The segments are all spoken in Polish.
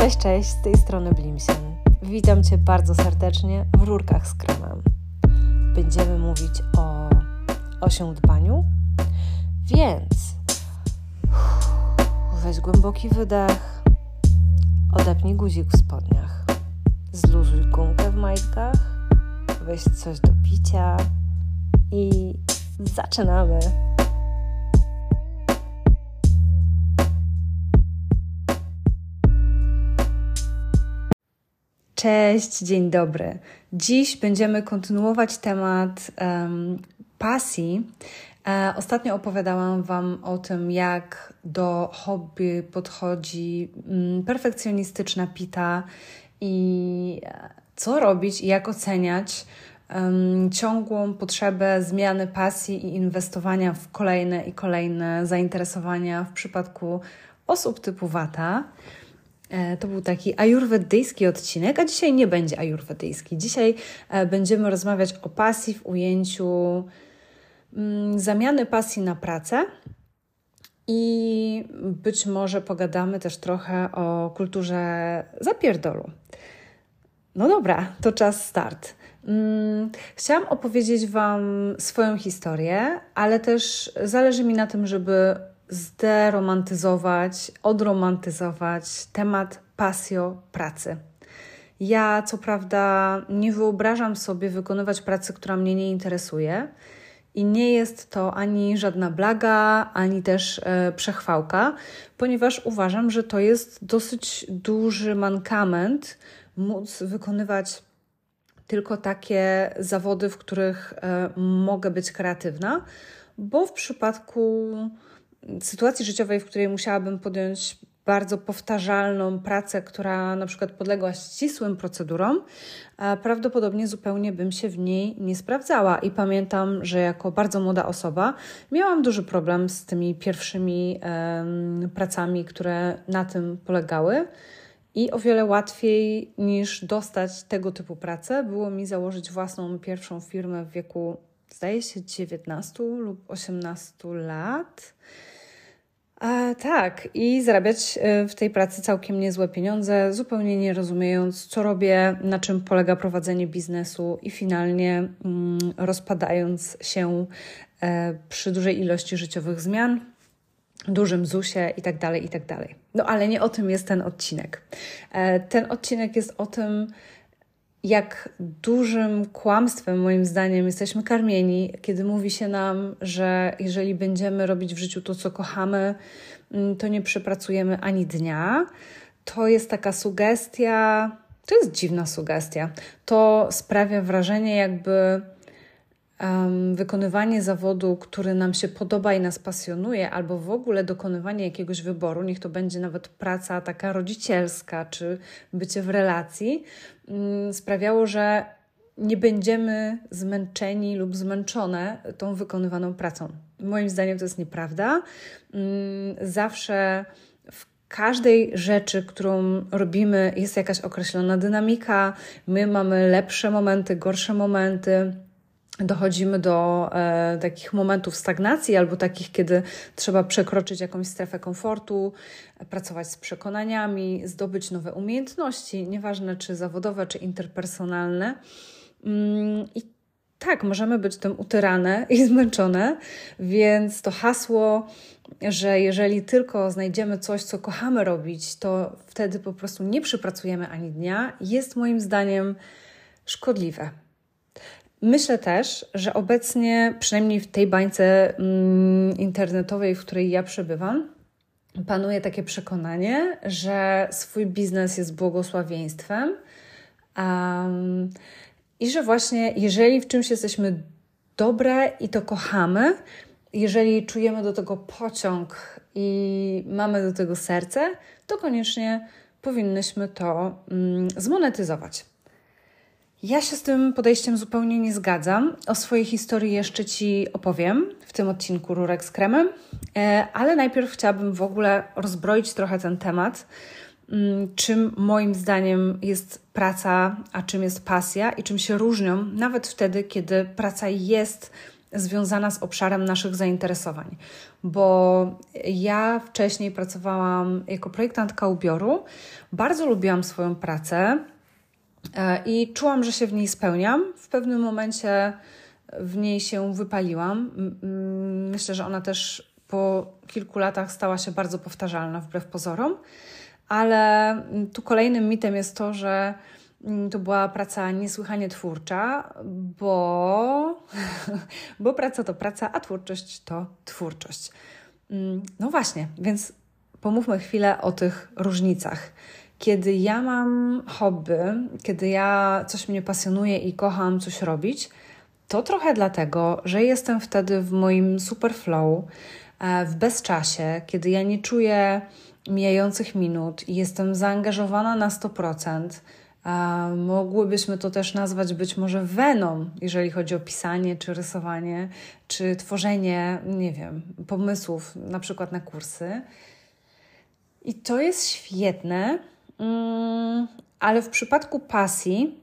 Cześć, cześć, z tej strony Blimsen. Witam Cię bardzo serdecznie w Rurkach z Kremem. Będziemy mówić o osiądbaniu, więc weź głęboki wydech, odepnij guzik w spodniach, zluzuj gumkę w majtkach, weź coś do picia i zaczynamy. Cześć, dzień dobry. Dziś będziemy kontynuować temat um, pasji. E, ostatnio opowiadałam Wam o tym, jak do hobby podchodzi um, perfekcjonistyczna Pita i e, co robić i jak oceniać um, ciągłą potrzebę zmiany pasji i inwestowania w kolejne i kolejne zainteresowania w przypadku osób typu Wata. E, to był taki ajurwedyjski odcinek, a dzisiaj nie będzie ajurwedyjski. Dzisiaj e, będziemy rozmawiać o pasji w ujęciu mm, zamiany pasji na pracę i być może pogadamy też trochę o kulturze zapierdolu. No dobra, to czas start. Mm, chciałam opowiedzieć Wam swoją historię, ale też zależy mi na tym, żeby zderomantyzować, odromantyzować temat pasjo pracy. Ja, co prawda, nie wyobrażam sobie wykonywać pracy, która mnie nie interesuje, i nie jest to ani żadna blaga, ani też e, przechwałka, ponieważ uważam, że to jest dosyć duży mankament móc wykonywać tylko takie zawody, w których e, mogę być kreatywna, bo w przypadku sytuacji życiowej, w której musiałabym podjąć bardzo powtarzalną pracę, która na przykład podległa ścisłym procedurom, prawdopodobnie zupełnie bym się w niej nie sprawdzała. I pamiętam, że jako bardzo młoda osoba miałam duży problem z tymi pierwszymi um, pracami, które na tym polegały. I o wiele łatwiej niż dostać tego typu pracę było mi założyć własną pierwszą firmę w wieku, zdaje się, 19 lub 18 lat. A, tak, i zarabiać e, w tej pracy całkiem niezłe pieniądze, zupełnie nie rozumiejąc, co robię, na czym polega prowadzenie biznesu i finalnie mm, rozpadając się e, przy dużej ilości życiowych zmian, dużym ZUSie i tak dalej, i tak. No ale nie o tym jest ten odcinek. E, ten odcinek jest o tym, jak dużym kłamstwem, moim zdaniem, jesteśmy karmieni, kiedy mówi się nam, że jeżeli będziemy robić w życiu to, co kochamy, mm, to nie przepracujemy ani dnia. To jest taka sugestia, to jest dziwna sugestia. To sprawia wrażenie, jakby um, wykonywanie zawodu, który nam się podoba i nas pasjonuje, albo w ogóle dokonywanie jakiegoś wyboru, niech to będzie nawet praca taka rodzicielska, czy bycie w relacji, um, sprawiało, że nie będziemy zmęczeni lub zmęczone tą wykonywaną pracą. Moim zdaniem to jest nieprawda. Um, zawsze każdej rzeczy, którą robimy, jest jakaś określona dynamika. My mamy lepsze momenty, gorsze momenty dochodzimy do e, takich momentów stagnacji albo takich, kiedy trzeba przekroczyć jakąś strefę komfortu, pracować z przekonaniami, zdobyć nowe umiejętności, nieważne czy zawodowe, czy interpersonalne. Mm, I tak, możemy być tym utyrane i zmęczone, więc to hasło, że jeżeli tylko znajdziemy coś, co kochamy robić, to wtedy po prostu nie przypracujemy ani dnia, jest moim zdaniem szkodliwe. Myślę też, że obecnie, przynajmniej w tej bańce mm, internetowej, w której ja przebywam, panuje takie przekonanie, że swój biznes jest błogosławieństwem um, i że właśnie jeżeli w czymś jesteśmy dobre i to kochamy, jeżeli czujemy do tego pociąg i mamy do tego serce, to koniecznie powinnyśmy to mm, zmonetyzować. Ja się z tym podejściem zupełnie nie zgadzam. O swojej historii jeszcze Ci opowiem w tym odcinku Rurek z kremem, e, ale najpierw chciałabym w ogóle rozbroić trochę ten temat, mm, czym moim zdaniem jest praca, a czym jest pasja i czym się różnią, nawet wtedy, kiedy praca jest związana z obszarem naszych zainteresowań, bo ja wcześniej pracowałam jako projektantka ubioru, bardzo lubiłam swoją pracę i czułam, że się w niej spełniam. W pewnym momencie w niej się wypaliłam. Myślę, że ona też po kilku latach stała się bardzo powtarzalna wbrew pozorom, ale tu kolejnym mitem jest to, że to była praca niesłychanie twórcza, bo, bo praca to praca, a twórczość to twórczość. No właśnie, więc pomówmy chwilę o tych różnicach. Kiedy ja mam hobby, kiedy ja coś mnie pasjonuje i kocham coś robić, to trochę dlatego, że jestem wtedy w moim super flow, e, w bezczasie, kiedy ja nie czuję mijających minut i jestem zaangażowana na 100%. E, mogłybyśmy to też nazwać być może weną, jeżeli chodzi o pisanie, czy rysowanie, czy tworzenie, nie wiem, pomysłów, na przykład na kursy. I to jest świetne, ale w przypadku pasji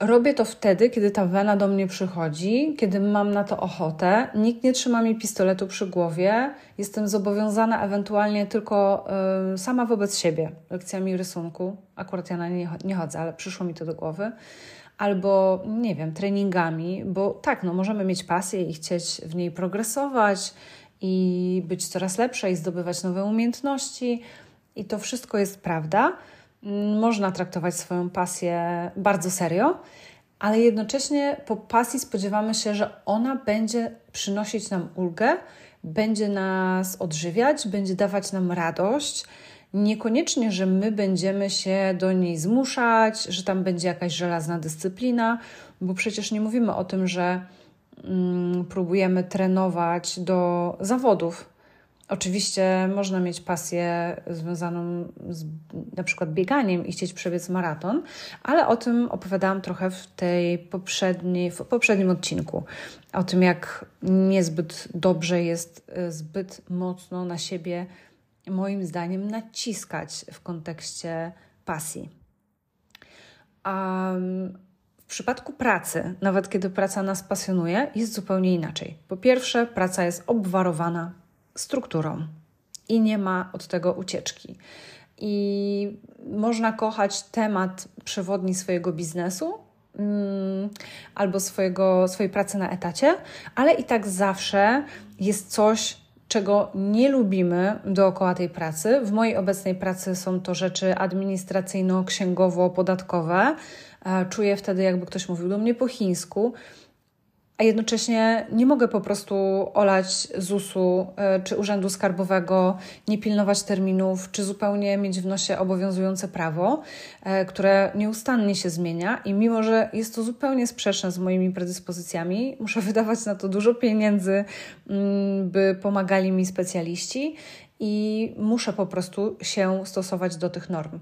Robię to wtedy, kiedy ta wena do mnie przychodzi, kiedy mam na to ochotę. Nikt nie trzyma mi pistoletu przy głowie. Jestem zobowiązana ewentualnie tylko y, sama wobec siebie lekcjami rysunku. Akurat ja na nie, nie chodzę, ale przyszło mi to do głowy. Albo, nie wiem, treningami, bo tak, no, możemy mieć pasję i chcieć w niej progresować i być coraz lepsze i zdobywać nowe umiejętności. I to wszystko jest prawda można traktować swoją pasję bardzo serio, ale jednocześnie po pasji spodziewamy się, że ona będzie przynosić nam ulgę, będzie nas odżywiać, będzie dawać nam radość. Niekoniecznie, że my będziemy się do niej zmuszać, że tam będzie jakaś żelazna dyscyplina, bo przecież nie mówimy o tym, że mm, próbujemy trenować do zawodów Oczywiście można mieć pasję związaną z na przykład bieganiem i chcieć przebiec maraton, ale o tym opowiadałam trochę w tej poprzedniej, w poprzednim odcinku. O tym, jak niezbyt dobrze jest y, zbyt mocno na siebie, moim zdaniem, naciskać w kontekście pasji. Um, w przypadku pracy, nawet kiedy praca nas pasjonuje, jest zupełnie inaczej. Po pierwsze, praca jest obwarowana strukturą i nie ma od tego ucieczki. I można kochać temat przewodni swojego biznesu, mm, albo swojego, swojej pracy na etacie, ale i tak zawsze jest coś, czego nie lubimy dookoła tej pracy. W mojej obecnej pracy są to rzeczy administracyjno-księgowo-podatkowe. E, czuję wtedy, jakby ktoś mówił do mnie po chińsku a jednocześnie nie mogę po prostu olać ZUS-u e, czy Urzędu Skarbowego, nie pilnować terminów, czy zupełnie mieć w nosie obowiązujące prawo, e, które nieustannie się zmienia i mimo, że jest to zupełnie sprzeczne z moimi predyspozycjami, muszę wydawać na to dużo pieniędzy, mm, by pomagali mi specjaliści i muszę po prostu się stosować do tych norm.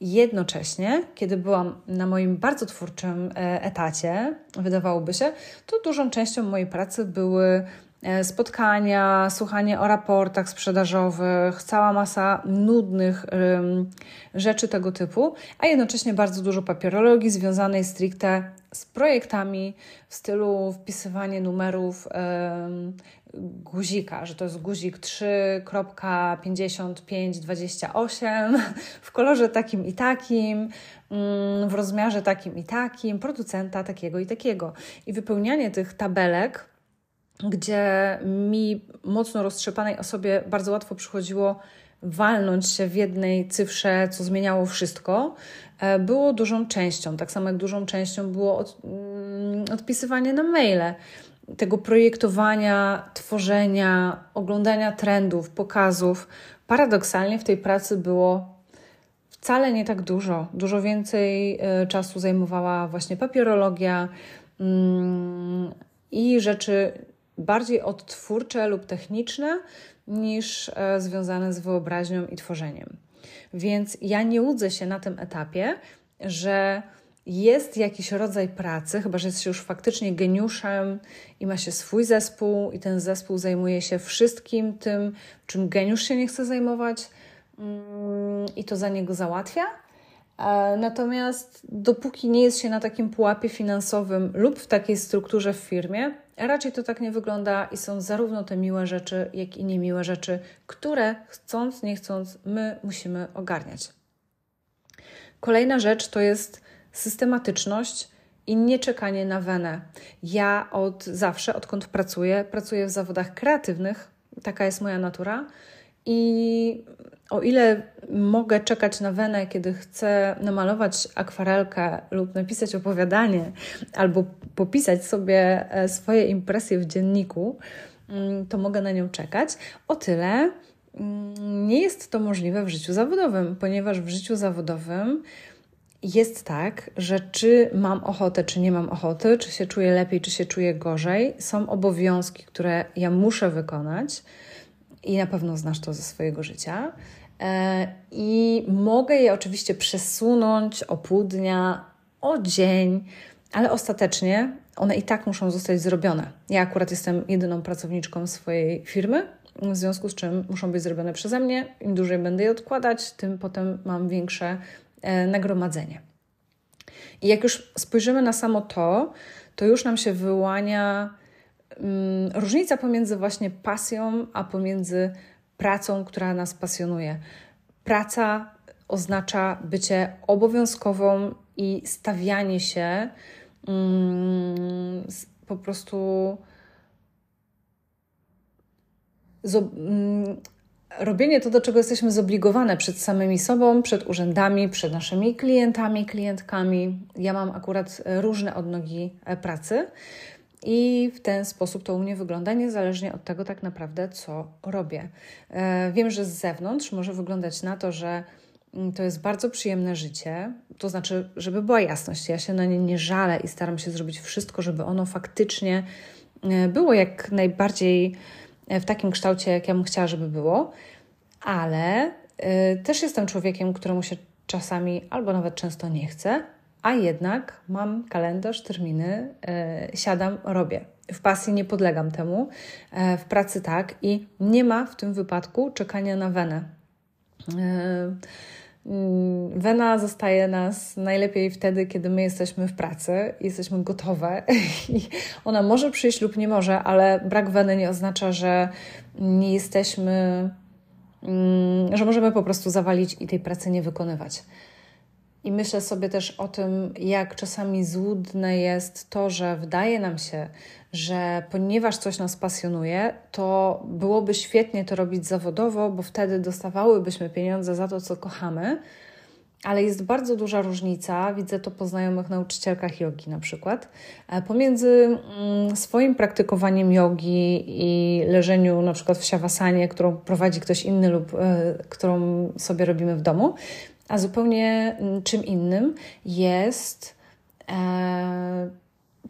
Jednocześnie, kiedy byłam na moim bardzo twórczym e, etacie, wydawałoby się, to dużą częścią mojej pracy były e, spotkania, słuchanie o raportach sprzedażowych, cała masa nudnych rzeczy tego typu, a jednocześnie bardzo dużo papierologii związanej stricte z projektami w stylu wpisywanie numerów guzika, że to jest guzik 3.5528 w kolorze takim i takim, mm, w rozmiarze takim i takim, producenta takiego i takiego. I wypełnianie tych tabelek, gdzie mi mocno roztrzepanej osobie bardzo łatwo przychodziło walnąć się w jednej cyfrze, co zmieniało wszystko, e, było dużą częścią. Tak samo jak dużą częścią było mm, odpisywanie na maile tego projektowania, tworzenia, oglądania trendów, pokazów, paradoksalnie w tej pracy było wcale nie tak dużo. Dużo więcej e, czasu zajmowała właśnie papierologia mm, i rzeczy bardziej odtwórcze lub techniczne niż e, związane z wyobraźnią i tworzeniem. Więc ja nie łudzę się na tym etapie, że jest jakiś rodzaj pracy, chyba że jest się już faktycznie geniuszem i ma się swój zespół, i ten zespół zajmuje się wszystkim tym, czym geniusz się nie chce zajmować, mm, i to za niego załatwia. E, natomiast dopóki nie jest się na takim pułapie finansowym lub w takiej strukturze w firmie, Raczej to tak nie wygląda i są zarówno te miłe rzeczy, jak i niemiłe rzeczy, które chcąc, nie chcąc, my musimy ogarniać. Kolejna rzecz to jest systematyczność i nie czekanie na wenę. Ja od zawsze, odkąd pracuję, pracuję w zawodach kreatywnych, taka jest moja natura. I o ile mogę czekać na wenę, kiedy chcę namalować akwarelkę lub napisać opowiadanie, albo popisać sobie e, swoje impresje w dzienniku, mm, to mogę na nią czekać. O tyle mm, nie jest to możliwe w życiu zawodowym, ponieważ w życiu zawodowym jest tak, że czy mam ochotę, czy nie mam ochoty, czy się czuję lepiej, czy się czuję gorzej, są obowiązki, które ja muszę wykonać i na pewno znasz to ze swojego życia. E, I mogę je oczywiście przesunąć o pół dnia, o dzień, ale ostatecznie one i tak muszą zostać zrobione. Ja akurat jestem jedyną pracowniczką swojej firmy, w związku z czym muszą być zrobione przeze mnie. Im dłużej będę je odkładać, tym potem mam większe nagromadzenie. I jak już spojrzymy na samo to, to już nam się wyłania um, różnica pomiędzy właśnie pasją, a pomiędzy pracą, która nas pasjonuje. Praca oznacza bycie obowiązkową i stawianie się um, po prostu. Mm, robienie to, do czego jesteśmy zobligowane przed samymi sobą, przed urzędami, przed naszymi klientami, klientkami. Ja mam akurat różne odnogi e, pracy. I w ten sposób to u mnie wygląda, niezależnie od tego tak naprawdę, co robię. E, wiem, że z zewnątrz może wyglądać na to, że mm, to jest bardzo przyjemne życie. To znaczy, żeby była jasność, ja się na nie nie żalę i staram się zrobić wszystko, żeby ono faktycznie e, było jak najbardziej w takim kształcie, jak ja bym chciała, żeby było, ale y, też jestem człowiekiem, któremu się czasami albo nawet często nie chce, a jednak mam kalendarz, terminy, y, siadam, robię. W pasji nie podlegam temu, y, w pracy tak i nie ma w tym wypadku czekania na wenę. Mm, wena zostaje nas najlepiej wtedy, kiedy my jesteśmy w pracy, jesteśmy gotowe i ona może przyjść lub nie może, ale brak weny nie oznacza, że nie jesteśmy, mm, że możemy po prostu zawalić i tej pracy nie wykonywać. I myślę sobie też o tym, jak czasami złudne jest to, że wydaje nam się, że ponieważ coś nas pasjonuje, to byłoby świetnie to robić zawodowo, bo wtedy dostawałybyśmy pieniądze za to, co kochamy. Ale jest bardzo duża różnica, widzę to po znajomych nauczycielkach jogi na przykład, e, pomiędzy mm, swoim praktykowaniem jogi i leżeniu na przykład w siawasanie, którą prowadzi ktoś inny lub e, którą sobie robimy w domu, a zupełnie mm, czym innym jest e,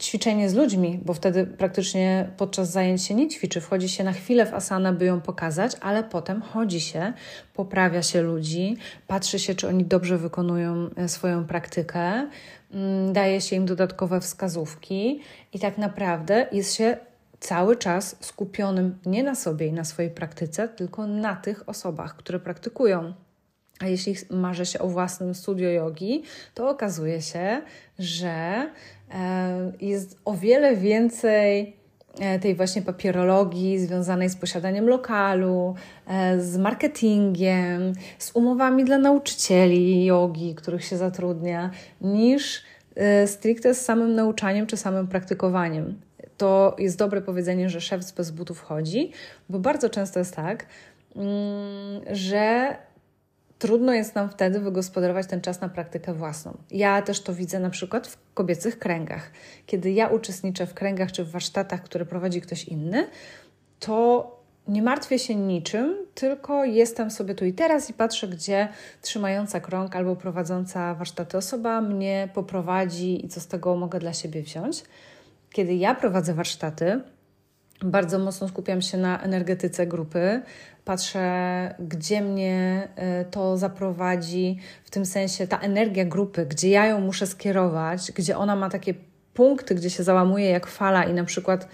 ćwiczenie z ludźmi, bo wtedy praktycznie podczas zajęć się nie ćwiczy. Wchodzi się na chwilę w asanę, by ją pokazać, ale potem chodzi się, poprawia się ludzi, patrzy się, czy oni dobrze wykonują e, swoją praktykę, mm, daje się im dodatkowe wskazówki i tak naprawdę jest się cały czas skupionym nie na sobie i na swojej praktyce, tylko na tych osobach, które praktykują. A jeśli marzy się o własnym studio jogi, to okazuje się, że e, jest o wiele więcej e, tej właśnie papierologii związanej z posiadaniem lokalu, e, z marketingiem, z umowami dla nauczycieli jogi, których się zatrudnia, niż stricte z samym nauczaniem czy samym praktykowaniem. To jest dobre powiedzenie, że szef bez butów chodzi, bo bardzo często jest tak, mm, że trudno jest nam wtedy wygospodarować ten czas na praktykę własną. Ja też to widzę na przykład w kobiecych kręgach. Kiedy ja uczestniczę w kręgach czy w warsztatach, które prowadzi ktoś inny, to nie martwię się niczym, tylko jestem sobie tu i teraz i patrzę, gdzie trzymająca krąg albo prowadząca warsztaty osoba mnie poprowadzi i co z tego mogę dla siebie wziąć. Kiedy ja prowadzę warsztaty, bardzo mocno skupiam się na energetyce grupy, patrzę, gdzie mnie y, to zaprowadzi, w tym sensie ta energia grupy, gdzie ja ją muszę skierować, gdzie ona ma takie punkty, gdzie się załamuje jak fala i na przykład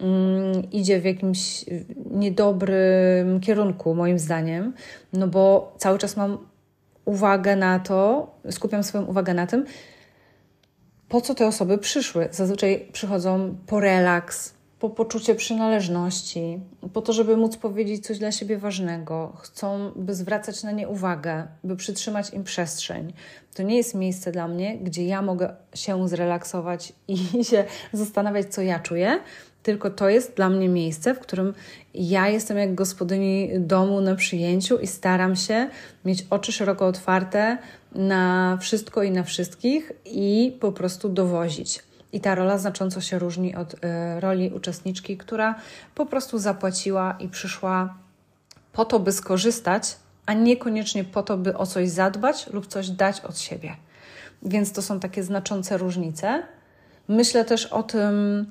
um, idzie w jakimś niedobrym kierunku, moim zdaniem, no bo cały czas mam uwagę na to, skupiam swoją uwagę na tym, po co te osoby przyszły. Zazwyczaj przychodzą po relaks, po poczucie przynależności, po to, żeby móc powiedzieć coś dla siebie ważnego, chcą, by zwracać na nie uwagę, by przytrzymać im przestrzeń. To nie jest miejsce dla mnie, gdzie ja mogę się zrelaksować i się zastanawiać, co ja czuję, tylko to jest dla mnie miejsce, w którym ja jestem jak gospodyni domu na przyjęciu i staram się mieć oczy szeroko otwarte na wszystko i na wszystkich i po prostu dowozić. I ta rola znacząco się różni od y, roli uczestniczki, która po prostu zapłaciła i przyszła po to, by skorzystać, a niekoniecznie po to, by o coś zadbać lub coś dać od siebie. Więc to są takie znaczące różnice. Myślę też o tym,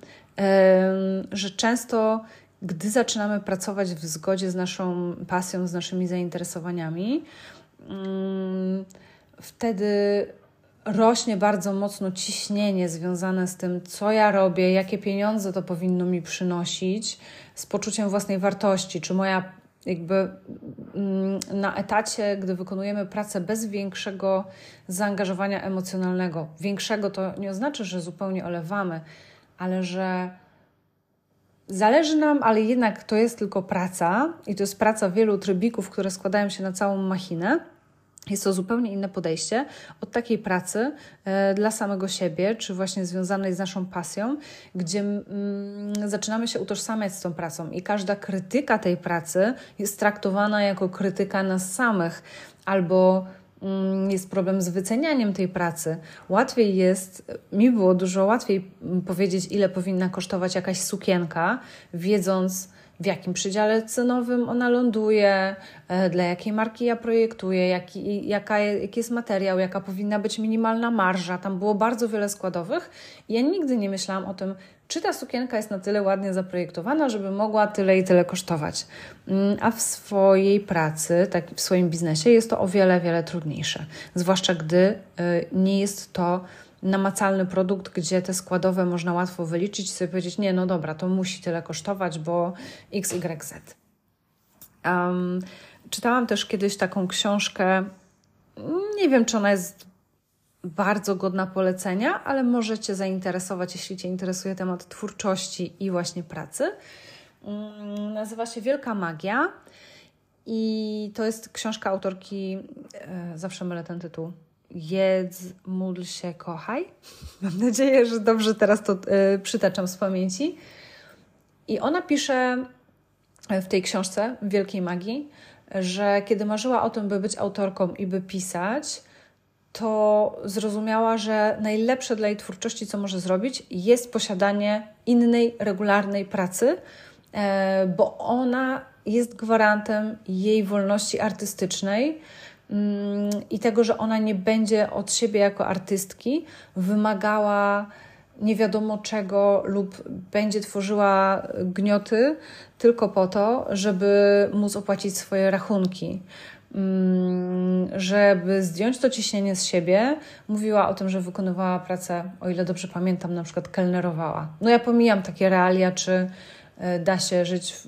że często, gdy zaczynamy pracować w zgodzie z naszą pasją, z naszymi zainteresowaniami, y, wtedy rośnie bardzo mocno ciśnienie związane z tym, co ja robię, jakie pieniądze to powinno mi przynosić, z poczuciem własnej wartości, czy moja jakby mm, na etacie, gdy wykonujemy pracę bez większego zaangażowania emocjonalnego. Większego to nie oznacza, że zupełnie olewamy, ale że zależy nam, ale jednak to jest tylko praca i to jest praca wielu trybików, które składają się na całą machinę jest to zupełnie inne podejście od takiej pracy e, dla samego siebie, czy właśnie związanej z naszą pasją, gdzie mm, zaczynamy się utożsamiać z tą pracą i każda krytyka tej pracy jest traktowana jako krytyka nas samych albo mm, jest problem z wycenianiem tej pracy. Łatwiej jest, mi było dużo łatwiej mm, powiedzieć, ile powinna kosztować jakaś sukienka, wiedząc, w jakim przedziale cenowym ona ląduje, e, dla jakiej marki ja projektuję, jaki, jaka, jaki jest materiał, jaka powinna być minimalna marża. Tam było bardzo wiele składowych ja nigdy nie myślałam o tym, czy ta sukienka jest na tyle ładnie zaprojektowana, żeby mogła tyle i tyle kosztować. Mm, a w swojej pracy, tak w swoim biznesie jest to o wiele, wiele trudniejsze. Zwłaszcza gdy e, nie jest to namacalny produkt, gdzie te składowe można łatwo wyliczyć i sobie powiedzieć, nie, no dobra, to musi tyle kosztować, bo x, y, z. Um, czytałam też kiedyś taką książkę, nie wiem, czy ona jest bardzo godna polecenia, ale może Cię zainteresować, jeśli Cię interesuje temat twórczości i właśnie pracy. Um, nazywa się Wielka Magia i to jest książka autorki, e, zawsze mylę ten tytuł, jedz, módl się, kochaj. Mam nadzieję, że dobrze teraz to y, przytaczam z pamięci. I ona pisze w tej książce Wielkiej Magii, że kiedy marzyła o tym, by być autorką i by pisać, to zrozumiała, że najlepsze dla jej twórczości, co może zrobić, jest posiadanie innej, regularnej pracy, e, bo ona jest gwarantem jej wolności artystycznej i tego, że ona nie będzie od siebie jako artystki wymagała nie wiadomo czego lub będzie tworzyła gnioty tylko po to, żeby móc opłacić swoje rachunki. Mm, żeby zdjąć to ciśnienie z siebie, mówiła o tym, że wykonywała pracę, o ile dobrze pamiętam, na przykład kelnerowała. No ja pomijam takie realia, czy da się żyć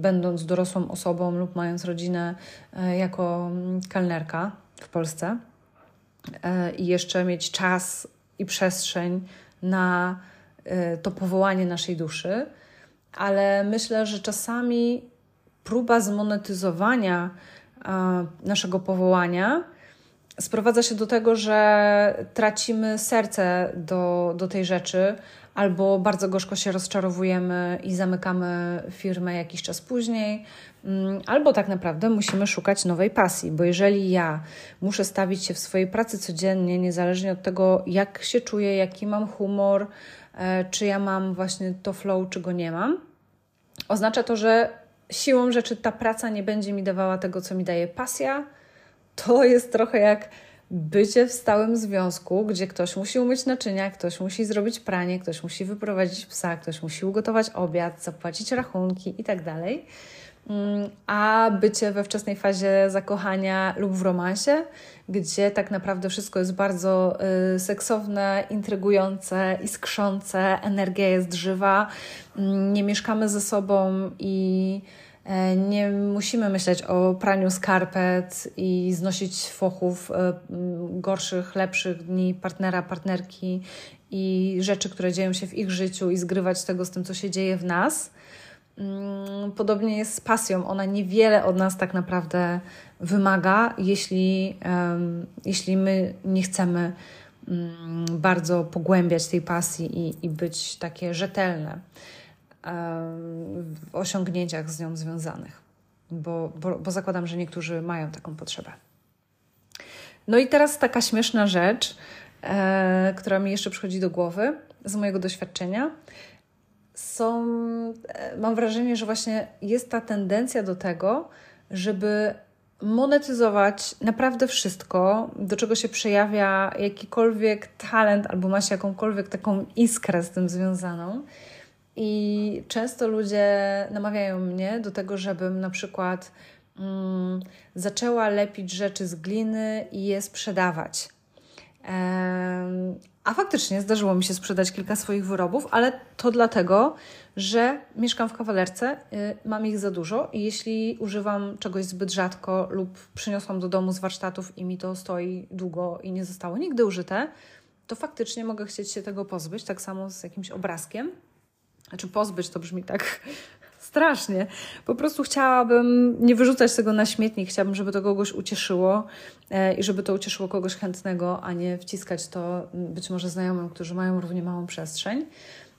będąc dorosłą osobą lub mając rodzinę e, jako kelnerka w Polsce. E, i jeszcze mieć czas i przestrzeń na to powołanie naszej duszy, ale myślę, że czasami próba zmonetyzowania naszego powołania sprowadza się do tego, że tracimy serce do, do tej rzeczy, albo bardzo gorzko się rozczarowujemy i zamykamy firmę jakiś czas później, mm, albo tak naprawdę musimy szukać nowej pasji, bo jeżeli ja muszę stawić się w swojej pracy codziennie, niezależnie od tego, jak się czuję, jaki mam humor, e, czy ja mam właśnie to flow, czy go nie mam, oznacza to, że siłą rzeczy ta praca nie będzie mi dawała tego, co mi daje pasja. To jest trochę jak bycie w stałym związku, gdzie ktoś musi umyć naczynia, ktoś musi zrobić pranie, ktoś musi wyprowadzić psa, ktoś musi ugotować obiad, zapłacić rachunki itd. Tak mm, a bycie we wczesnej fazie zakochania lub w romansie, gdzie tak naprawdę wszystko jest bardzo y, seksowne, intrygujące, iskrzące, energia jest żywa, y, nie mieszkamy ze sobą i nie musimy myśleć o praniu skarpet i znosić fochów e, gorszych, lepszych dni partnera, partnerki i rzeczy, które dzieją się w ich życiu i zgrywać tego z tym, co się dzieje w nas. Mm, podobnie jest z pasją. Ona niewiele od nas tak naprawdę wymaga, jeśli, jeśli my nie chcemy mm, bardzo pogłębiać tej pasji i, i być takie rzetelne w osiągnięciach z nią związanych, bo, bo, bo zakładam, że niektórzy mają taką potrzebę. No i teraz taka śmieszna rzecz, e, która mi jeszcze przychodzi do głowy z mojego doświadczenia. Są, e, mam wrażenie, że właśnie jest ta tendencja do tego, żeby monetyzować naprawdę wszystko, do czego się przejawia jakikolwiek talent albo ma się jakąkolwiek taką iskrę z tym związaną. I często ludzie namawiają mnie do tego, żebym na przykład mm, zaczęła lepić rzeczy z gliny i je sprzedawać. A faktycznie zdarzyło mi się sprzedać kilka swoich wyrobów, ale to dlatego, że mieszkam w kawalerce, y, mam ich za dużo i jeśli używam czegoś zbyt rzadko lub przyniosłam do domu z warsztatów i mi to stoi długo i nie zostało nigdy użyte, to faktycznie mogę chcieć się tego pozbyć, tak samo z jakimś obrazkiem. Znaczy pozbyć to brzmi tak strasznie. Po prostu chciałabym nie wyrzucać tego na śmietnik, chciałabym, żeby to kogoś ucieszyło e, i żeby to ucieszyło kogoś chętnego, a nie wciskać to być może znajomym, którzy mają równie małą przestrzeń.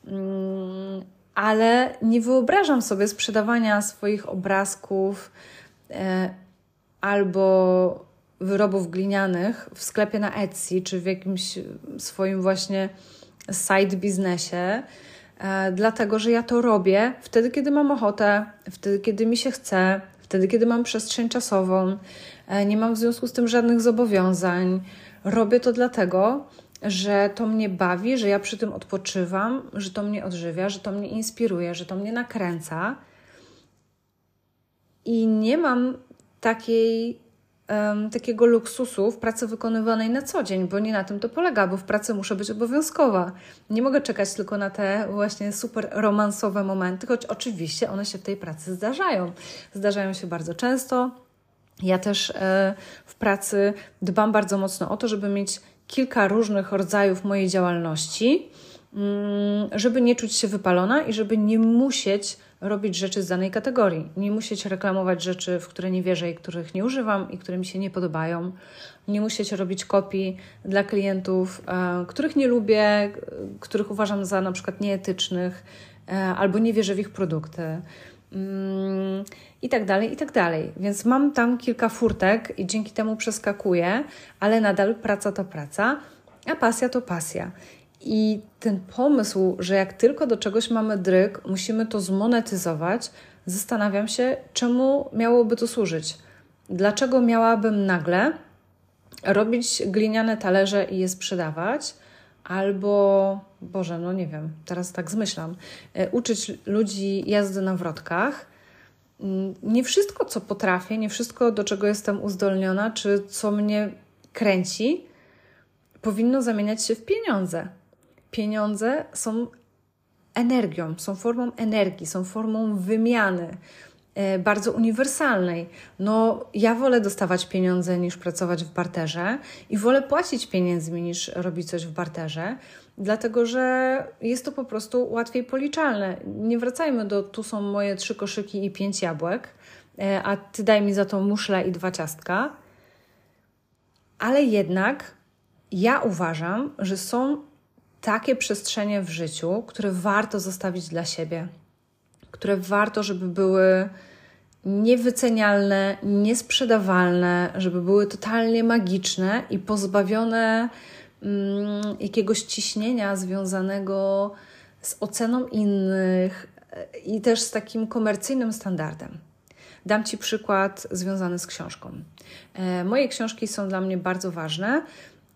Mm, ale nie wyobrażam sobie sprzedawania swoich obrazków e, albo wyrobów glinianych w sklepie na Etsy czy w jakimś swoim właśnie side biznesie dlatego że ja to robię wtedy, kiedy mam ochotę, wtedy, kiedy mi się chce, wtedy, kiedy mam przestrzeń czasową, e, nie mam w związku z tym żadnych zobowiązań. Robię to dlatego, że to mnie bawi, że ja przy tym odpoczywam, że to mnie odżywia, że to mnie inspiruje, że to mnie nakręca. I nie mam takiej um, takiego luksusu w pracy wykonywanej na co dzień, bo nie na tym to polega, bo w pracy muszę być obowiązkowa. Nie mogę czekać tylko na te właśnie super romansowe momenty, choć oczywiście one się w tej pracy zdarzają. Zdarzają się bardzo często. Ja też e, w pracy dbam bardzo mocno o to, żeby mieć kilka różnych rodzajów mojej działalności, mm, żeby nie czuć się wypalona i żeby nie musieć robić rzeczy z danej kategorii. Nie musieć reklamować rzeczy, w które nie wierzę i których nie używam i które mi się nie podobają. Nie musieć robić kopii dla klientów, e, których nie lubię, których uważam za na przykład nieetycznych e, albo nie wierzę w ich produkty. Mm, I tak dalej, i tak dalej. Więc mam tam kilka furtek i dzięki temu przeskakuję, ale nadal praca to praca, a pasja to pasja. I ten pomysł, że jak tylko do czegoś mamy dryk, musimy to zmonetyzować, zastanawiam się, czemu miałoby to służyć. Dlaczego miałabym nagle robić gliniane talerze i je sprzedawać, albo, Boże, no nie wiem, teraz tak zmyślam, e, uczyć ludzi jazdy na wrotkach. Mm, nie wszystko, co potrafię, nie wszystko, do czego jestem uzdolniona, czy co mnie kręci, powinno zamieniać się w pieniądze pieniądze są energią, są formą energii, są formą wymiany e, bardzo uniwersalnej. No, ja wolę dostawać pieniądze niż pracować w barterze i wolę płacić pieniędzmi niż robić coś w barterze, dlatego że jest to po prostu łatwiej policzalne. Nie wracajmy do tu są moje trzy koszyki i pięć jabłek, e, a ty daj mi za to muszle i dwa ciastka. Ale jednak ja uważam, że są takie przestrzenie w życiu, które warto zostawić dla siebie, które warto, żeby były niewycenialne, niesprzedawalne, żeby były totalnie magiczne i pozbawione mm, jakiegoś ciśnienia związanego z oceną innych i też z takim komercyjnym standardem. Dam Ci przykład związany z książką. E, moje książki są dla mnie bardzo ważne,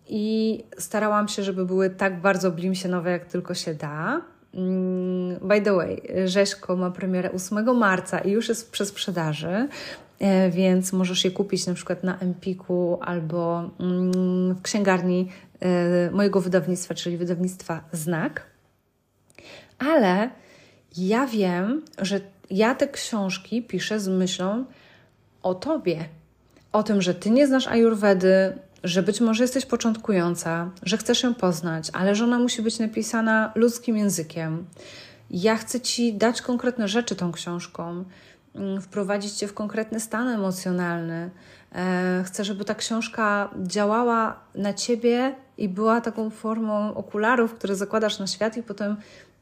i starałam się, żeby były tak bardzo blimsienowe, jak tylko się da. Mm, by the way, Rzeźko ma premierę 8 marca i już jest przez sprzedaży, e, więc możesz je kupić na przykład na Empiku albo mm, w księgarni e, mojego wydawnictwa, czyli wydawnictwa Znak. Ale ja wiem, że ja te książki piszę z myślą o tobie, o tym, że ty nie znasz ajurwedy, że być może jesteś początkująca, że chcesz ją poznać, ale że ona musi być napisana ludzkim językiem. Ja chcę Ci dać konkretne rzeczy tą książką, mm, wprowadzić Cię w konkretny stan emocjonalny. E, chcę, żeby ta książka działała na Ciebie i była taką formą okularów, które zakładasz na świat i potem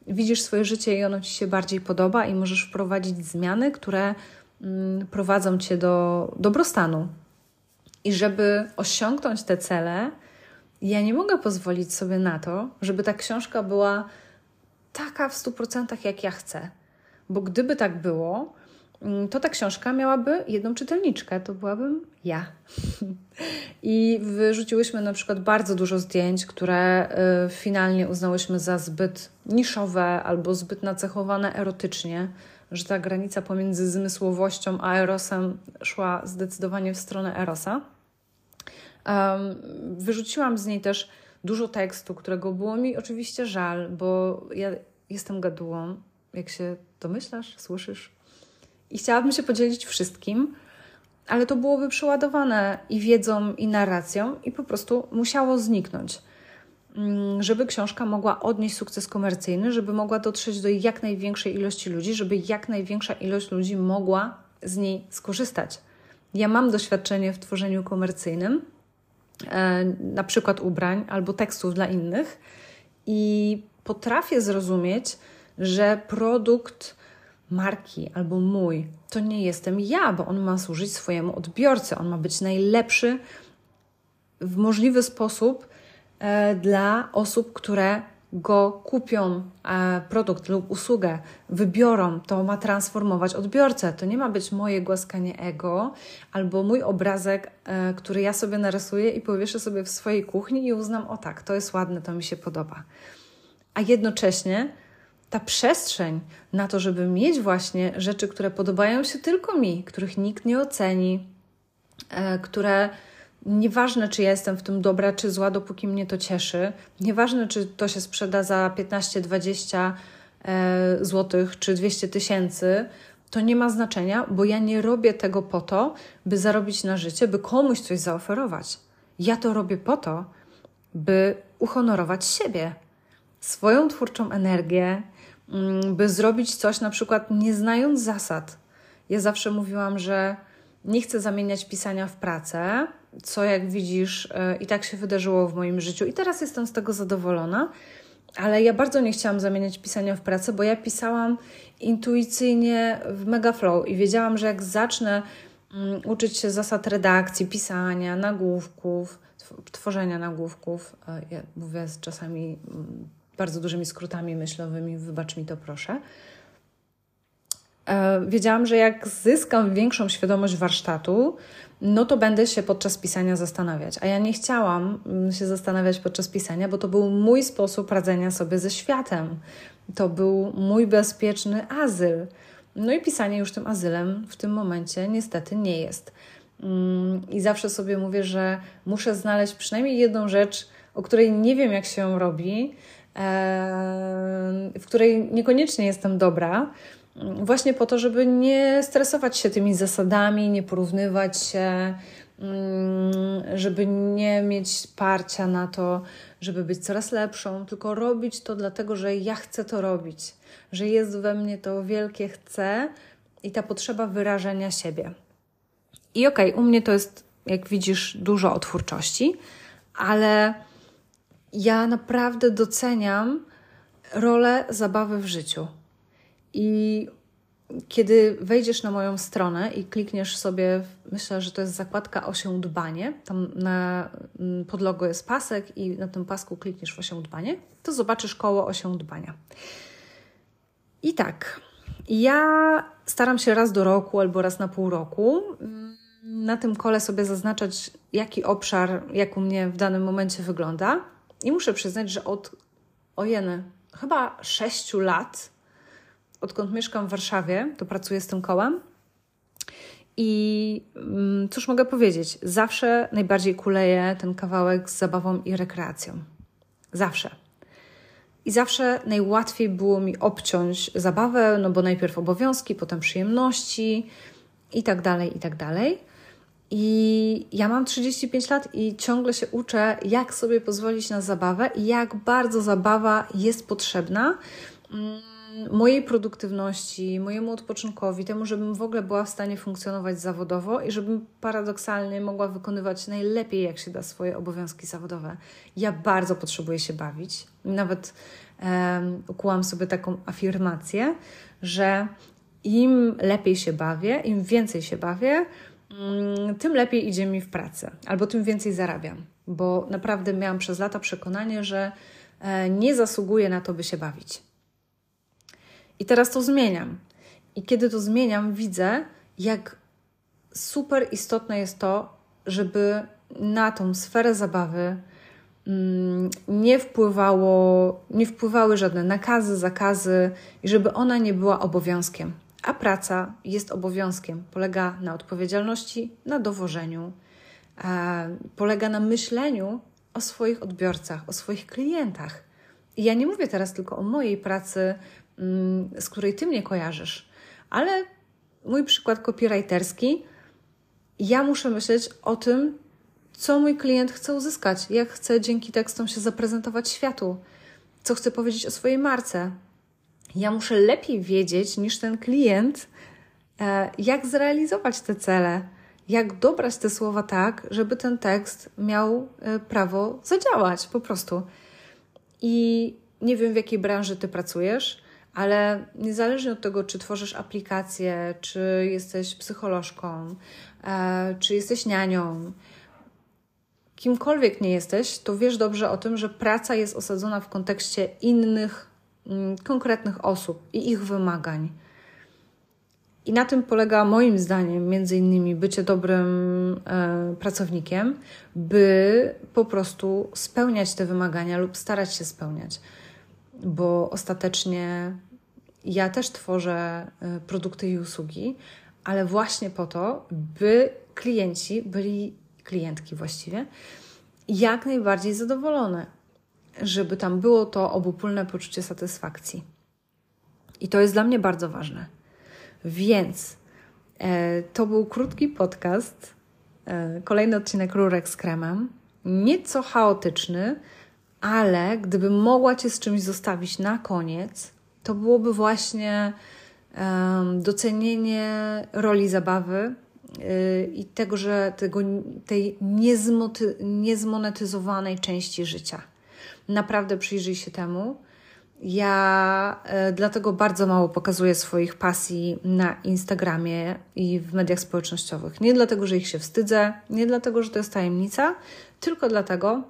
widzisz swoje życie i ono Ci się bardziej podoba i możesz wprowadzić zmiany, które mm, prowadzą Cię do dobrostanu. I żeby osiągnąć te cele, ja nie mogę pozwolić sobie na to, żeby ta książka była taka w 100% jak ja chcę. Bo gdyby tak było, mm, to ta książka miałaby jedną czytelniczkę, to byłabym ja. I wyrzuciłyśmy na przykład bardzo dużo zdjęć, które y, finalnie uznałyśmy za zbyt niszowe albo zbyt nacechowane erotycznie, że ta granica pomiędzy zmysłowością a erosem szła zdecydowanie w stronę erosa. Um, wyrzuciłam z niej też dużo tekstu, którego było mi oczywiście żal, bo ja jestem gadułą, jak się domyślasz, słyszysz. I chciałabym się podzielić wszystkim, ale to byłoby przeładowane i wiedzą, i narracją, i po prostu musiało zniknąć. Mm, żeby książka mogła odnieść sukces komercyjny, żeby mogła dotrzeć do jak największej ilości ludzi, żeby jak największa ilość ludzi mogła z niej skorzystać. Ja mam doświadczenie w tworzeniu komercyjnym, E, na przykład ubrań albo tekstów dla innych i potrafię zrozumieć, że produkt marki albo mój to nie jestem ja, bo on ma służyć swojemu odbiorcy, on ma być najlepszy w możliwy sposób dla osób, które go kupią, e, produkt lub usługę, wybiorą, to ma transformować odbiorcę. To nie ma być moje głaskanie ego albo mój obrazek, e, który ja sobie narysuję i powieszę sobie w swojej kuchni i uznam, o tak, to jest ładne, to mi się podoba. A jednocześnie ta przestrzeń na to, żeby mieć właśnie rzeczy, które podobają się tylko mi, których nikt nie oceni, e, które Nieważne, czy ja jestem w tym dobra, czy zła, dopóki mnie to cieszy. Nieważne, czy to się sprzeda za 15, 20 e, złotych, czy 200 tysięcy. To nie ma znaczenia, bo ja nie robię tego po to, by zarobić na życie, by komuś coś zaoferować. Ja to robię po to, by uhonorować siebie, swoją twórczą energię, mm, by zrobić coś na przykład nie znając zasad. Ja zawsze mówiłam, że nie chcę zamieniać pisania w pracę, co jak widzisz e, i tak się wydarzyło w moim życiu i teraz jestem z tego zadowolona. Ale ja bardzo nie chciałam zamieniać pisania w pracę, bo ja pisałam intuicyjnie w mega flow i wiedziałam, że jak zacznę um, uczyć się zasad redakcji, pisania, nagłówków, tworzenia nagłówków, e, ja mówię z czasami um, bardzo dużymi skrótami myślowymi, wybacz mi to proszę, wiedziałam, że jak zyskam większą świadomość warsztatu, no to będę się podczas pisania zastanawiać. A ja nie chciałam mm, się zastanawiać podczas pisania, bo to był mój sposób radzenia sobie ze światem. To był mój bezpieczny azyl. No i pisanie już tym azylem w tym momencie niestety nie jest. Mm, I zawsze sobie mówię, że muszę znaleźć przynajmniej jedną rzecz, o której nie wiem, jak się ją robi, e, w której niekoniecznie jestem dobra, właśnie po to, żeby nie stresować się tymi zasadami, nie porównywać się, mm, żeby nie mieć parcia na to, żeby być coraz lepszą, tylko robić to dlatego, że ja chcę to robić, że jest we mnie to wielkie chcę i ta potrzeba wyrażenia siebie. I okej, okay, u mnie to jest, jak widzisz, dużo o twórczości, ale ja naprawdę doceniam rolę zabawy w życiu. I kiedy wejdziesz na moją stronę i klikniesz sobie, myślę, że to jest zakładka osią dbanie, tam na mm, podlogo jest pasek i na tym pasku klikniesz w osią dbanie, to zobaczysz koło osią dbania. I tak, ja staram się raz do roku albo raz na pół roku mm, na tym kole sobie zaznaczać, jaki obszar, jak u mnie w danym momencie wygląda. I muszę przyznać, że od ojeny, chyba sześciu lat odkąd mieszkam w Warszawie, to pracuję z tym kołem. I mm, cóż mogę powiedzieć? Zawsze najbardziej kuleje ten kawałek z zabawą i rekreacją. Zawsze. I zawsze najłatwiej było mi obciąć zabawę, no bo najpierw obowiązki, potem przyjemności i tak dalej, i tak dalej. I ja mam 35 lat i ciągle się uczę, jak sobie pozwolić na zabawę i jak bardzo zabawa jest potrzebna mm, mojej produktywności, mojemu odpoczynkowi, temu, żebym w ogóle była w stanie funkcjonować zawodowo i żebym paradoksalnie mogła wykonywać najlepiej, jak się da, swoje obowiązki zawodowe. Ja bardzo potrzebuję się bawić. Nawet um, ukułam sobie taką afirmację, że im lepiej się bawię, im więcej się bawię, mm, tym lepiej idzie mi w pracy, albo tym więcej zarabiam, bo naprawdę miałam przez lata przekonanie, że e, nie zasługuję na to, by się bawić. I teraz to zmieniam. I kiedy to zmieniam, widzę, jak super istotne jest to, żeby na tą sferę zabawy mm, nie, wpływało, nie wpływały żadne nakazy, zakazy i żeby ona nie była obowiązkiem. A praca jest obowiązkiem. Polega na odpowiedzialności, na dowożeniu, e, polega na myśleniu o swoich odbiorcach, o swoich klientach. I ja nie mówię teraz tylko o mojej pracy z której ty mnie kojarzysz. Ale mój przykład copywriterski, ja muszę myśleć o tym, co mój klient chce uzyskać, jak chce dzięki tekstom się zaprezentować światu, co chce powiedzieć o swojej marce. Ja muszę lepiej wiedzieć niż ten klient, e, jak zrealizować te cele, jak dobrać te słowa tak, żeby ten tekst miał e, prawo zadziałać po prostu. I nie wiem, w jakiej branży ty pracujesz, ale niezależnie od tego, czy tworzysz aplikację, czy jesteś psycholożką, e, czy jesteś nianią, kimkolwiek nie jesteś, to wiesz dobrze o tym, że praca jest osadzona w kontekście innych, mm, konkretnych osób i ich wymagań. I na tym polega moim zdaniem między innymi bycie dobrym e, pracownikiem, by po prostu spełniać te wymagania lub starać się spełniać bo ostatecznie ja też tworzę y, produkty i usługi, ale właśnie po to, by klienci byli, klientki właściwie, jak najbardziej zadowolone, żeby tam było to obopólne poczucie satysfakcji. I to jest dla mnie bardzo ważne. Więc e, to był krótki podcast, e, kolejny odcinek Rurek z kremem, nieco chaotyczny, ale gdybym mogła Cię z czymś zostawić na koniec, to byłoby właśnie docenienie roli zabawy yy, i tego, że tego, tej niezmoty, niezmonetyzowanej części życia. Naprawdę przyjrzyj się temu. Ja y, dlatego bardzo mało pokazuję swoich pasji na Instagramie i w mediach społecznościowych. Nie dlatego, że ich się wstydzę, nie dlatego, że to jest tajemnica, tylko dlatego,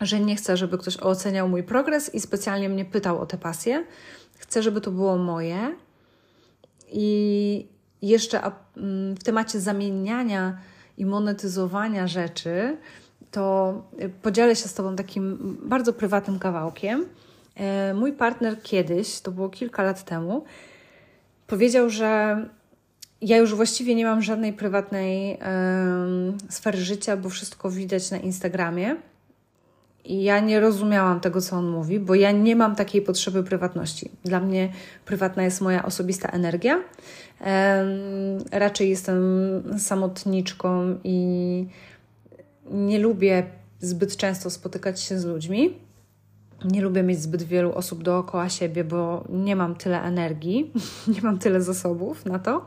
że nie chcę, żeby ktoś oceniał mój progres i specjalnie mnie pytał o te pasje. Chcę, żeby to było moje. I jeszcze mm, w temacie zamieniania i monetyzowania rzeczy, to podzielę się z Tobą takim bardzo prywatnym kawałkiem. E, mój partner kiedyś, to było kilka lat temu, powiedział, że ja już właściwie nie mam żadnej prywatnej sfery życia, bo wszystko widać na Instagramie. Ja nie rozumiałam tego, co on mówi, bo ja nie mam takiej potrzeby prywatności. Dla mnie prywatna jest moja osobista energia. Raczej jestem samotniczką i nie lubię zbyt często spotykać się z ludźmi. Nie lubię mieć zbyt wielu osób dookoła siebie, bo nie mam tyle energii, nie mam tyle zasobów na to.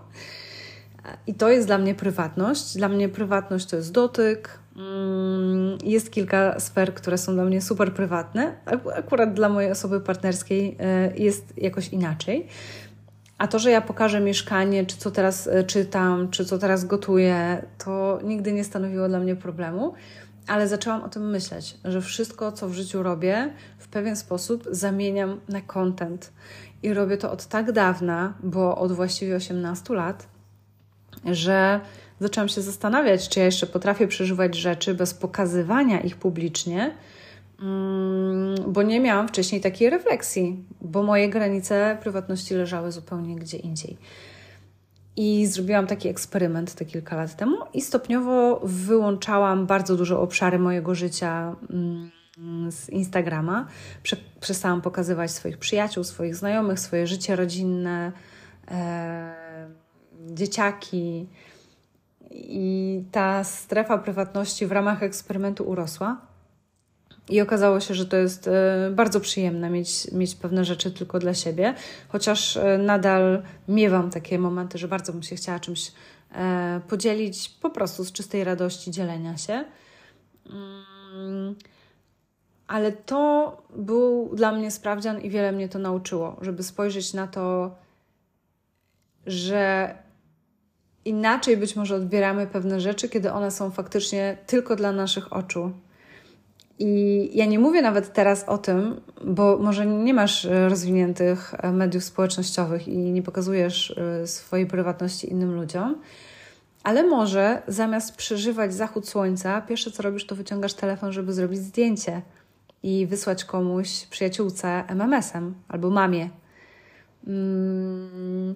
I to jest dla mnie prywatność. Dla mnie prywatność to jest dotyk, jest kilka sfer, które są dla mnie super prywatne. Akurat dla mojej osoby partnerskiej e, jest jakoś inaczej. A to, że ja pokażę mieszkanie, czy co teraz e, czytam, czy co teraz gotuję, to nigdy nie stanowiło dla mnie problemu, ale zaczęłam o tym myśleć, że wszystko, co w życiu robię, w pewien sposób zamieniam na content. I robię to od tak dawna, bo od właściwie 18 lat, że zaczęłam się zastanawiać, czy ja jeszcze potrafię przeżywać rzeczy bez pokazywania ich publicznie, mm, bo nie miałam wcześniej takiej refleksji, bo moje granice prywatności leżały zupełnie gdzie indziej. I zrobiłam taki eksperyment te kilka lat temu i stopniowo wyłączałam bardzo duże obszary mojego życia mm, z Instagrama. przestałam pokazywać swoich przyjaciół, swoich znajomych, swoje życie rodzinne, e, dzieciaki, I ta strefa prywatności w ramach eksperymentu urosła. I okazało się, że to jest e, bardzo przyjemne mieć, mieć pewne rzeczy tylko dla siebie, chociaż e, nadal miewam takie momenty, że bardzo bym się chciała czymś e, podzielić, po prostu z czystej radości dzielenia się. Mm, ale to był dla mnie sprawdzian i wiele mnie to nauczyło, żeby spojrzeć na to, że inaczej być może odbieramy pewne rzeczy, kiedy one są faktycznie tylko dla naszych oczu. I ja nie mówię nawet teraz o tym, bo może nie masz e, rozwiniętych e, mediów społecznościowych i nie pokazujesz e, swojej prywatności innym ludziom, ale może zamiast przeżywać zachód słońca, pierwsze co robisz, to wyciągasz telefon, żeby zrobić zdjęcie i wysłać komuś, przyjaciółce, MMS-em albo mamie. Mm,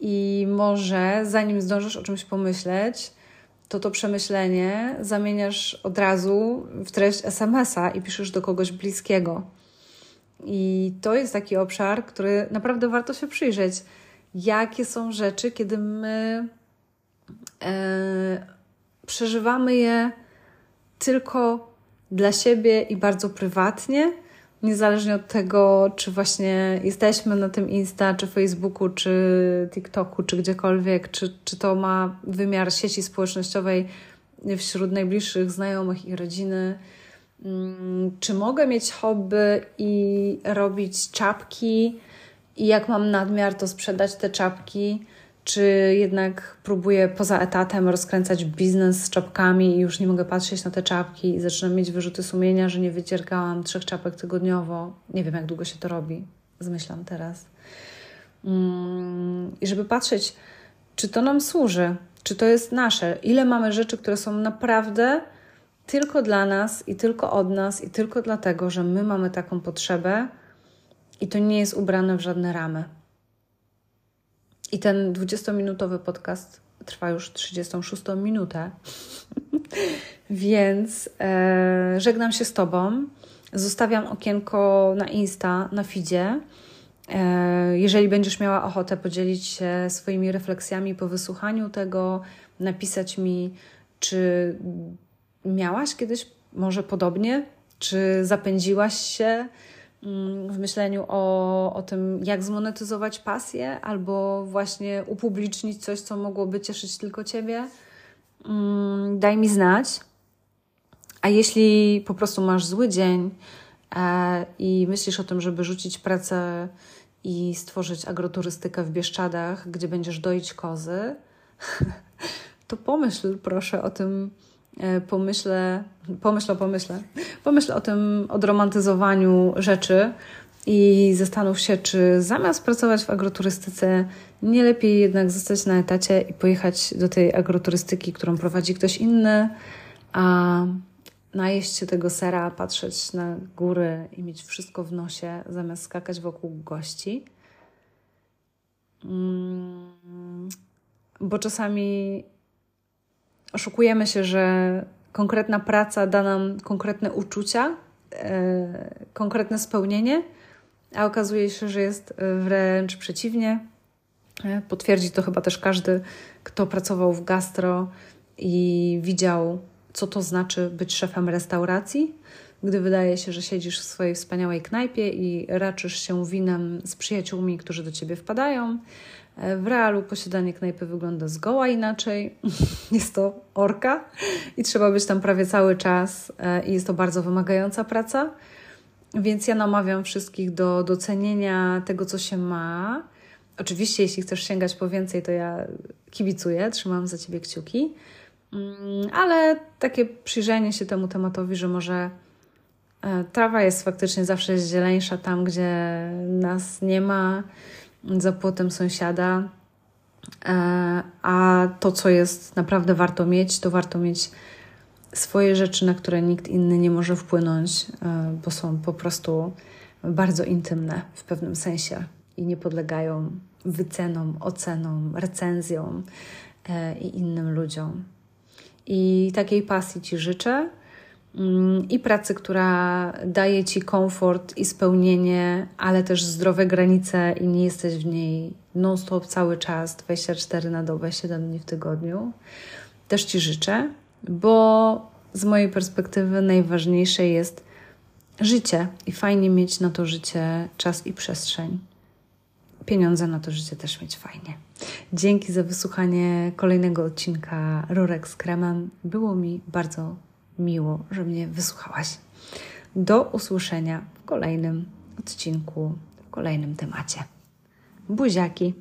I może zanim zdążysz o czymś pomyśleć, to to przemyślenie zamieniasz od razu w treść SMS-a i piszesz do kogoś bliskiego. I to jest taki obszar, który naprawdę warto się przyjrzeć. Jakie są rzeczy, kiedy my e, przeżywamy je tylko dla siebie i bardzo prywatnie, niezależnie od tego, czy właśnie jesteśmy na tym Insta, czy Facebooku, czy TikToku, czy gdziekolwiek, czy, czy to ma wymiar sieci społecznościowej wśród najbliższych znajomych i rodziny. Mm, czy mogę mieć hobby i robić czapki, i jak mam nadmiar, to sprzedać te czapki? Czy jednak próbuję poza etatem rozkręcać biznes z czapkami i już nie mogę patrzeć na te czapki i zaczynam mieć wyrzuty sumienia, że nie wycierkałam trzech czapek tygodniowo. Nie wiem, jak długo się to robi. Zmyślam teraz. Mm, I żeby patrzeć, czy to nam służy, czy to jest nasze, ile mamy rzeczy, które są naprawdę tylko dla nas i tylko od nas i tylko dlatego, że my mamy taką potrzebę i to nie jest ubrane w żadne ramy. I ten 20-minutowy podcast trwa już 36 minutę. Więc e, żegnam się z Tobą. Zostawiam okienko na Insta, na feedzie. E, jeżeli będziesz miała ochotę podzielić się swoimi refleksjami po wysłuchaniu tego, napisać mi, czy miałaś kiedyś może podobnie, czy zapędziłaś się w myśleniu o, o tym, jak zmonetyzować pasję, albo właśnie upublicznić coś, co mogłoby cieszyć tylko Ciebie, mm, daj mi znać. A jeśli po prostu masz zły dzień e, i myślisz o tym, żeby rzucić pracę i stworzyć agroturystykę w Bieszczadach, gdzie będziesz doić kozy, to pomyśl proszę o tym, E, pomyślę, pomyśl o pomyśle, pomyśl o tym odromantyzowaniu rzeczy i zastanów się, czy zamiast pracować w agroturystyce, nie lepiej jednak zostać na etacie i pojechać do tej agroturystyki, którą prowadzi ktoś inny, a najeść się tego sera, patrzeć na góry i mieć wszystko w nosie, zamiast skakać wokół gości. Mm, bo czasami oszukujemy się, że konkretna praca da nam konkretne uczucia, e, konkretne spełnienie, a okazuje się, że jest wręcz przeciwnie. E, potwierdzi to chyba też każdy, kto pracował w gastro i widział, co to znaczy być szefem restauracji, gdy wydaje się, że siedzisz w swojej wspaniałej knajpie i raczysz się winem z przyjaciółmi, którzy do ciebie wpadają w realu posiadanie knajpy wygląda zgoła inaczej. Jest to orka i trzeba być tam prawie cały czas e, i jest to bardzo wymagająca praca. Więc ja namawiam wszystkich do docenienia tego, co się ma. Oczywiście, jeśli chcesz sięgać po więcej, to ja kibicuję, trzymam za ciebie kciuki. Mm, ale takie przyjrzenie się temu tematowi, że może e, trawa jest faktycznie zawsze zieleńsza tam, gdzie nas nie ma za płotem sąsiada, e, a to, co jest naprawdę warto mieć, to warto mieć swoje rzeczy, na które nikt inny nie może wpłynąć, e, bo są po prostu bardzo intymne w pewnym sensie i nie podlegają wycenom, ocenom, recenzjom e, i innym ludziom. I takiej pasji Ci życzę. I pracy, która daje ci komfort i spełnienie, ale też zdrowe granice i nie jesteś w niej non-stop cały czas, 24 na dobę, 7 dni w tygodniu. Też ci życzę, bo z mojej perspektywy najważniejsze jest życie i fajnie mieć na to życie czas i przestrzeń. Pieniądze na to życie też mieć fajnie. Dzięki za wysłuchanie kolejnego odcinka Rurek z kremem. Było mi bardzo miło, że mnie wysłuchałaś. Do usłyszenia w kolejnym odcinku, w kolejnym temacie. Buziaki!